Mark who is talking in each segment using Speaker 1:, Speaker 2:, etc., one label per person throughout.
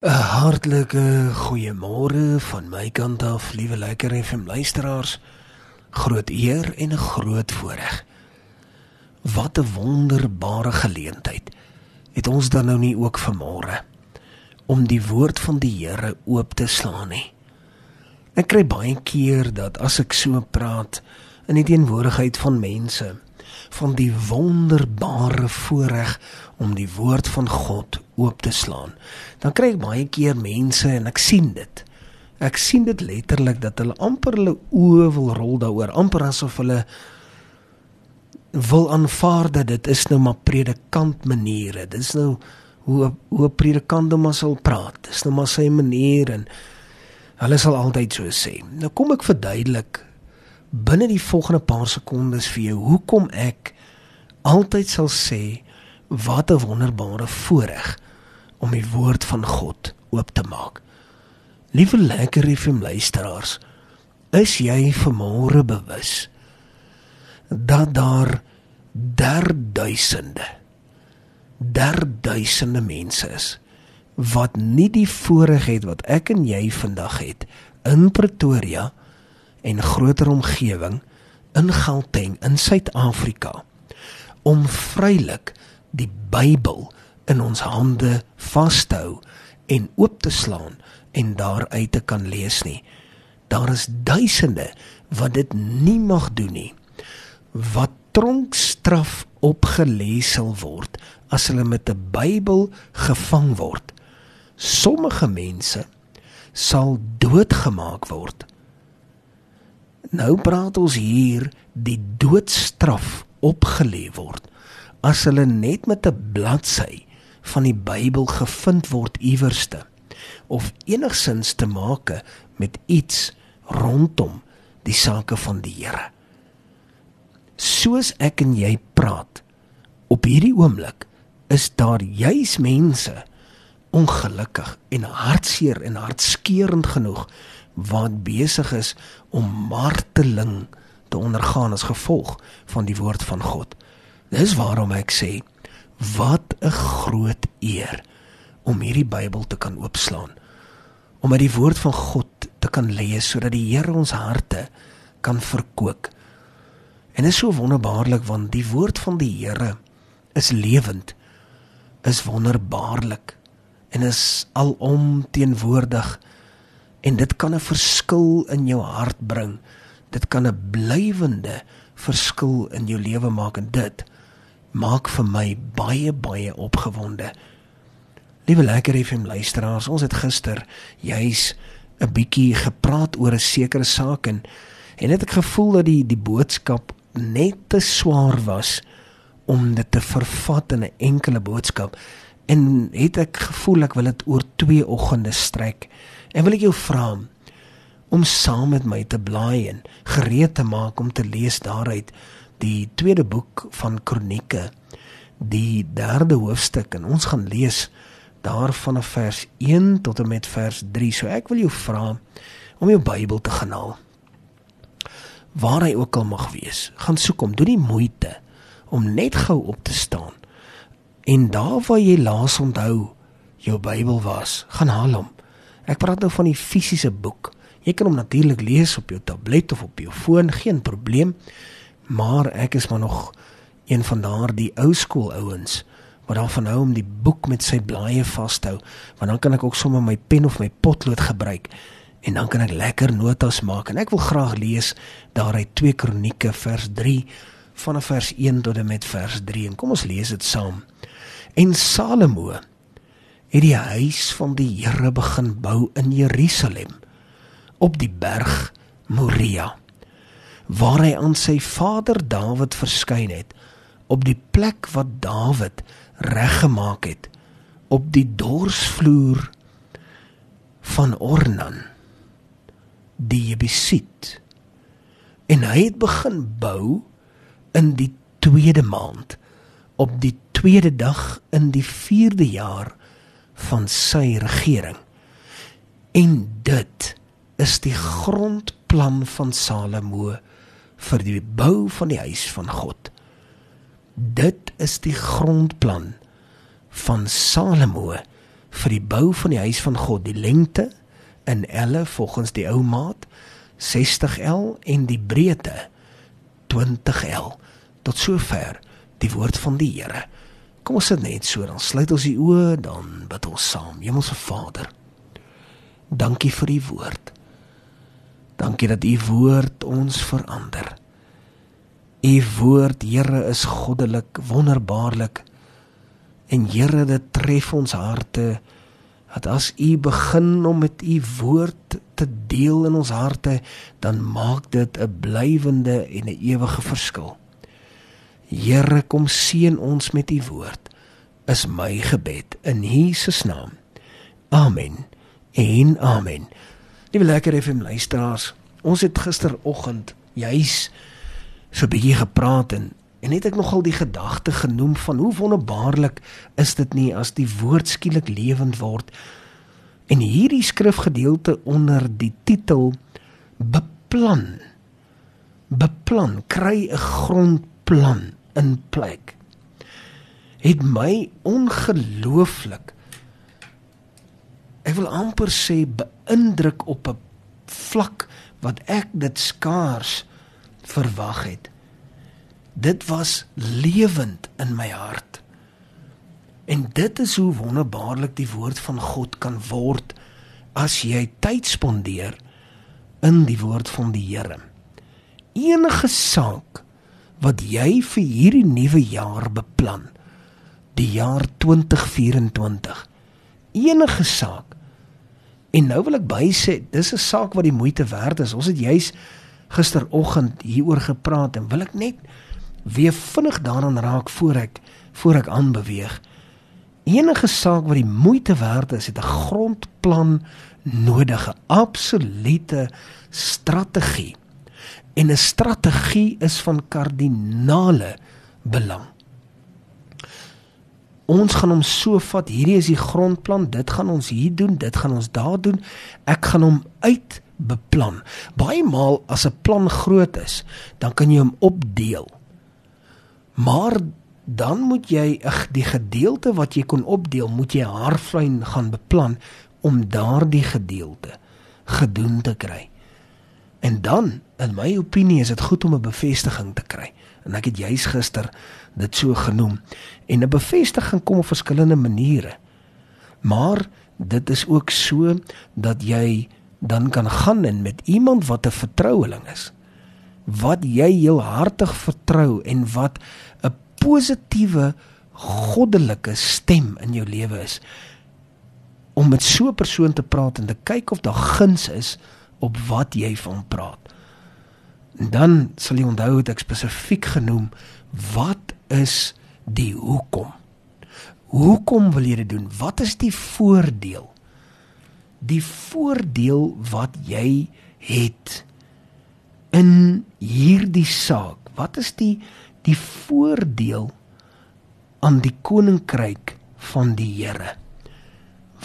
Speaker 1: 'n Hartlike goeiemôre van my kant af, liewe lekker FM luisteraars. Groot eer en 'n groot voorreg. Wat 'n wonderbare geleentheid het ons dan nou nie ook vanmôre om die woord van die Here oop te slaan nie. Ek kry baie keer dat as ek so praat in die teenwoordigheid van mense van die wonderbare voorreg om die woord van God oop te slaan. Dan kry ek baie keer mense en ek sien dit. Ek sien dit letterlik dat hulle amper hulle oë wil rol daaroor, amper asof hulle wil aanvaar dat dit is nou maar predikant maniere. Dit is nou hoe hoe 'n predikant hom sal praat. Dit is nou maar sy manier en hulle sal altyd so sê. Nou kom ek verduidelik binne die volgende paar sekondes vir jou hoekom ek altyd sal sê wat 'n wonderbare voorreg om die woord van God oop te maak. Liewe lekker FM luisteraars, is jy vanmôre bewus dat daar derduisende derduisende mense is wat nie die voorreg het wat ek en jy vandag het in Pretoria en groter omgewing in Gauteng in Suid-Afrika om vrylik die Bybel in ons hande vas te hou en oop te slaan en daaruit te kan lees nie. Daar is duisende wat dit nie mag doen nie. Wat tronkstraf opgelê sal word as hulle met 'n Bybel gevang word. Sommige mense sal doodgemaak word. Nou praat ons hier die doodstraf opgelê word as hulle net met 'n bladsy van die Bybel gevind word iewerste of enigsins te maak met iets rondom die sake van die Here. Soos ek en jy praat op hierdie oomblik is daar juis mense ongelukkig en hartseer en hartskeurend genoeg wat besig is om marteling te ondergaan as gevolg van die woord van God. Dis waarom ek sê wat 'n groot eer om hierdie Bybel te kan oopslaan. Om uit die woord van God te kan lees sodat die Here ons harte kan verkoop. En dit is so wonderbaarlik want die woord van die Here is lewend, is wonderbaarlik en is alom teenwoordig en dit kan 'n verskil in jou hart bring. Dit kan 'n blywende verskil in jou lewe maak en dit maak vir my baie baie opgewonde. Liewe lekker FM luisteraars, ons het gister juis 'n bietjie gepraat oor 'n sekere saak en en het ek gevoel dat die die boodskap net te swaar was om dit te vervat in 'n enkele boodskap en het ek gevoel ek wil dit oor twee oggende strek. En wil ek jou vra om saam met my te blaai en gereed te maak om te lees daaruit die tweede boek van Kronieke, die derde hoofstuk en ons gaan lees daarvan af vers 1 tot en met vers 3. So ek wil jou vra om jou Bybel te gaan haal. Waar hy ook al mag wees, gaan soek hom, doen die moeite om net gou op te staan. En daar waar jy laas onthou jou Bybel was, gaan haal hom. Ek praat nou van die fisiese boek. Jy kan hom natuurlik lees op jou tablet of op jou foon, geen probleem maar ek is maar nog een van daardie ou skool ouens wat daarvan hou om die boek met sy blaaie vas te hou want dan kan ek ook sommer my pen of my potlood gebruik en dan kan ek lekker notas maak. En ek wil graag lees daaruit 2 kronieke vers 3 vanaf vers 1 tot en met vers 3 en kom ons lees dit saam. En Salomo het die huis van die Here begin bou in Jerusalem op die berg Moria waar hy aan sy vader Dawid verskyn het op die plek wat Dawid reggemaak het op die dorsvloer van Ornan die Jebusiet. En hy het begin bou in die tweede maand op die tweede dag in die 4de jaar van sy regering. En dit is die grondplan van Salomo vir die bou van die huis van God. Dit is die grondplan van Salomo vir die bou van die huis van God, die lengte in elle volgens die ou maat 60L en die breedte 20L. Tot sover die woord van die Here. Kom ons sit net so, dan sluit ons die oë, dan bid ons saam. Hemelse Vader, dankie vir u woord. Dankie dat u woord ons verander. U woord, Here, is goddelik, wonderbaarlik. En Here, dit tref ons harte dat as u begin om met u woord te deel in ons harte, dan maak dit 'n blywende en 'n ewige verskil. Here, kom seën ons met u woord. Is my gebed in Jesus naam. Amen. En amen. Liewe lekker FM luisteraars, ons het gisteroggend juis so 'n bietjie gepraat en En het ek nogal die gedagte genoem van hoe wonderbaarlik is dit nie as die woord skielik lewend word. En hierdie skrifgedeelte onder die titel beplan beplan kry 'n grondplan in plek. Het my ongelooflik ek wil amper sê beïndruk op 'n vlak wat ek dit skaars verwag het dit was lewend in my hart. En dit is hoe wonderbaarlik die woord van God kan word as jy tyd spandeer in die woord van die Here. Enige saak wat jy vir hierdie nuwe jaar beplan, die jaar 2024. Enige saak. En nou wil ek bysê, dis 'n saak wat die moeite werd is. Ons het juis gisteroggend hieroor gepraat en wil ek net weer vinnig daaraan raak voor ek voor ek aanbeweeg. Enige saak wat die moeite werd is, het 'n grondplan nodig, 'n absolute strategie. En 'n strategie is van kardinale belang. Ons gaan hom so vat, hierdie is die grondplan, dit gaan ons hier doen, dit gaan ons daar doen. Ek gaan hom uit beplan. Baie maal as 'n plan groot is, dan kan jy hom opdeel. Maar dan moet jy ag die gedeelte wat jy kon opdeel, moet jy haarfyn gaan beplan om daardie gedeelte gedoen te kry. En dan, in my opinie, is dit goed om 'n bevestiging te kry. En ek het juis gister dit so genoem. En 'n bevestiging kom op verskillende maniere. Maar dit is ook so dat jy dan kan gaan en met iemand wat 'n vertroueling is wat jy heel hartig vertrou en wat 'n positiewe goddelike stem in jou lewe is om met so 'n persoon te praat en te kyk of daar guns is op wat jy van praat. En dan sal jy onthou het ek spesifiek genoem wat is die hoekom? Hoekom wil jy dit doen? Wat is die voordeel? Die voordeel wat jy het in hierdie saak? Wat is die die voordeel aan die koninkryk van die Here?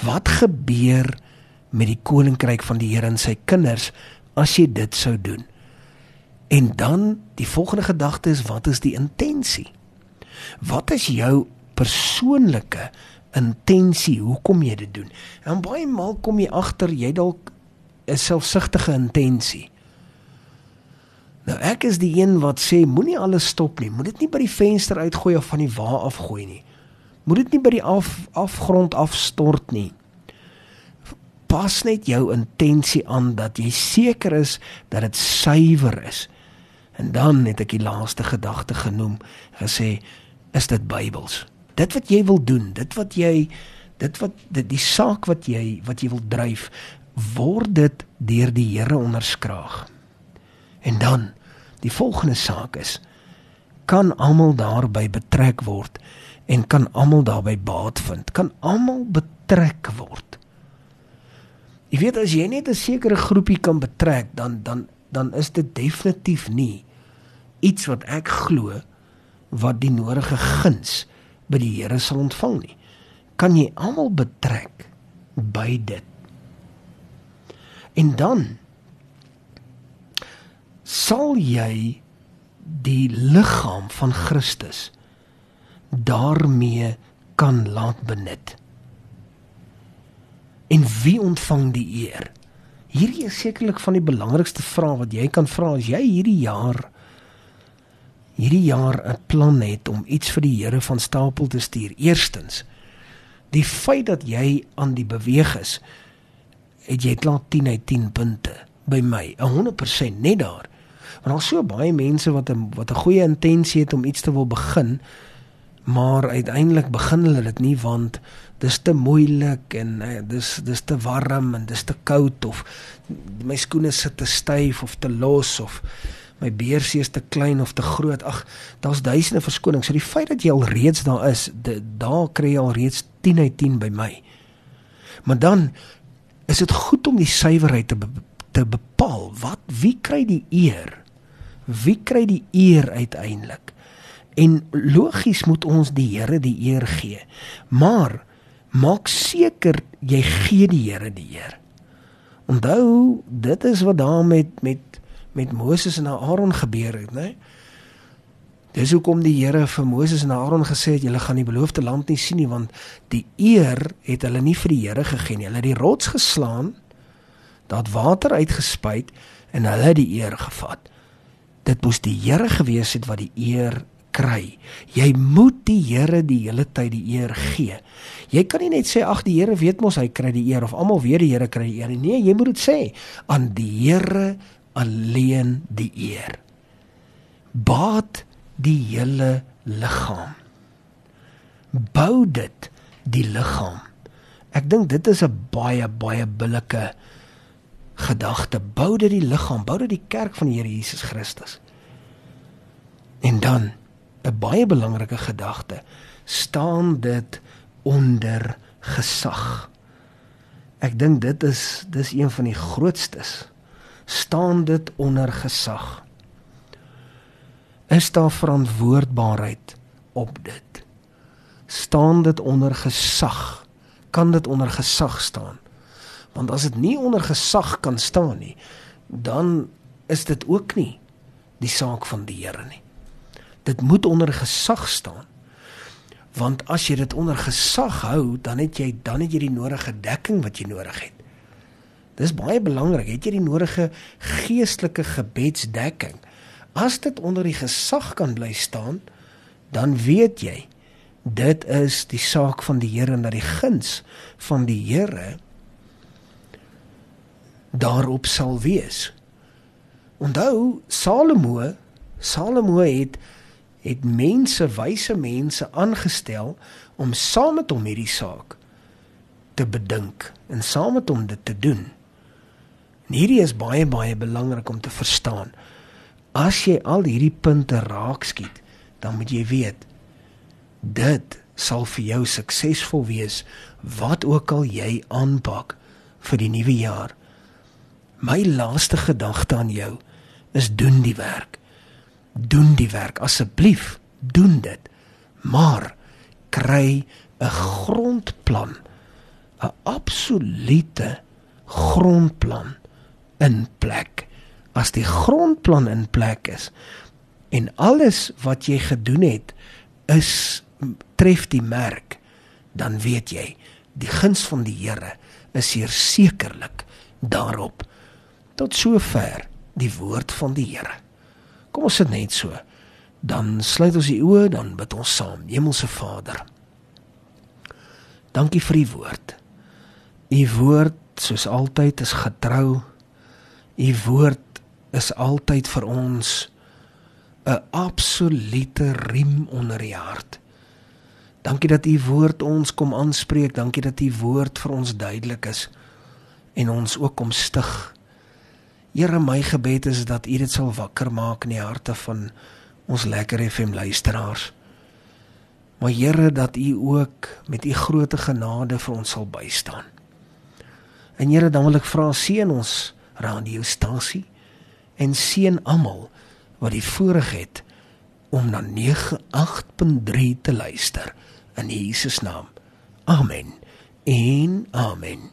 Speaker 1: Wat gebeur met die koninkryk van die Here en sy kinders as jy dit sou doen? En dan die volgende gedagte is wat is die intensie? Wat is jou persoonlike intensie hoekom jy dit doen? En baie maal kom jy agter jy dalk 'n selfsugtige intensie. Nou ek is die een wat sê moenie alles stop nie. Moet dit nie by die venster uitgooi of van die wa afgooi nie. Moet dit nie by die af afgrond afstort nie. Pas net jou intensie aan dat jy seker is dat dit suiwer is. En dan het ek die laaste gedagte genoem, gesê is dit Bybels. Dit wat jy wil doen, dit wat jy dit wat dit die saak wat jy wat jy wil dryf, word dit deur die Here onderskraag. En dan die volgende saak is kan almal daarbey betrek word en kan almal daarbey baat vind? Kan almal betrek word? Jy weet as jy net 'n sekere groepie kan betrek, dan dan dan is dit definitief nie iets wat ek glo wat die nodige guns by die Here sal ontvang nie. Kan jy almal betrek by dit? En dan sal jy die liggaam van Christus daarmee kan laat benut. En wie ontvang die eer? Hierdie is sekerlik van die belangrikste vrae wat jy kan vra as jy hierdie jaar hierdie jaar 'n plan het om iets vir die Here van stapel te stuur. Eerstens, die feit dat jy aan die beweeg is, het jy klaar 10 uit 10 punte by my, 100% net daar. Want daar's so baie mense wat 'n wat 'n goeie intensie het om iets te wil begin, maar uiteindelik begin hulle dit nie want dis te moeilik en uh, dis dis te warm en dis te koud of my skoene sit te styf of te los of my beersie is te klein of te groot. Ag, daar's duisende verskonings. So die feit dat jy al reeds daar is, de, daar kry jy al reeds 10 uit 10 by my. Maar dan is dit goed om die suiwerheid te be te bepaal. Wat wie kry die eer? Wie kry die eer uiteindelik? En logies moet ons die Here die eer gee. Maar maak seker jy gee die Here die eer. Onthou, dit is wat daar met met met Moses en Aaron gebeur het, né? Dis hoekom die Here vir Moses en Aaron gesê het julle gaan die beloofde land nie sien nie want die eer het hulle nie vir die Here gegee nie. Hulle het die rots geslaan, daad water uitgespuit en hulle het die eer gevat. Dit moes die Here gewees het wat die eer kry. Jy moet die Here die hele tyd die eer gee. Jy kan nie net sê ag die Here weet mos hy kry die eer of almal weet die Here kry die eer nie. Nee, jy moet dit sê aan die Here alleen die eer. Baat die hele liggaam. Bou dit die liggaam. Ek dink dit is 'n baie baie billike gedagte. Bou dit die liggaam, bou dit die kerk van die Here Jesus Christus. En dan 'n baie belangrike gedagte, staan dit onder gesag. Ek dink dit is dis een van die grootstes. Staan dit onder gesag. Is daar verantwoordbaarheid op dit? staan dit onder gesag? Kan dit onder gesag staan? Want as dit nie onder gesag kan staan nie, dan is dit ook nie die saak van die Here nie dit moet onder gesag staan. Want as jy dit onder gesag hou, dan het jy dan het jy die nodige dekking wat jy nodig het. Dis baie belangrik, het jy die nodige geestelike gebedsdekking. As dit onder die gesag kan bly staan, dan weet jy dit is die saak van die Here en dat die guns van die Here daarop sal wees. Onthou Salomo, Salomo het het mense, wyse mense aangestel om saam met hom hierdie saak te bedink en saam met hom dit te doen. En hierdie is baie baie belangrik om te verstaan. As jy al hierdie punte raak skiet, dan moet jy weet dit sal vir jou suksesvol wees wat ook al jy aanpak vir die nuwe jaar. My laaste gedagte aan jou is doen die werk doen die werk asseblief doen dit maar kry 'n grondplan 'n absolute grondplan in plek as die grondplan in plek is en alles wat jy gedoen het is tref die merk dan weet jy die guns van die Here is hier sekerlik daarop tot sover die woord van die Here Kom ons sit net so. Dan sluit ons die oë, dan bid ons saam. Hemelse Vader. Dankie vir u woord. U woord soos altyd is getrou. U woord is altyd vir ons 'n absolute riem onder die hart. Dankie dat u woord ons kom aanspreek. Dankie dat u woord vir ons duidelik is en ons ook kom stig Here my gebed is dat U dit sal wakker maak in die harte van ons lekker FM luisteraars. Maar Here dat U ook met U groote genade vir ons sal bystaan. En Here dan wil ek vra seën ons radiostasie en seën almal wat die voorreg het om na 98.3 te luister in Jesus naam. Amen. En amen.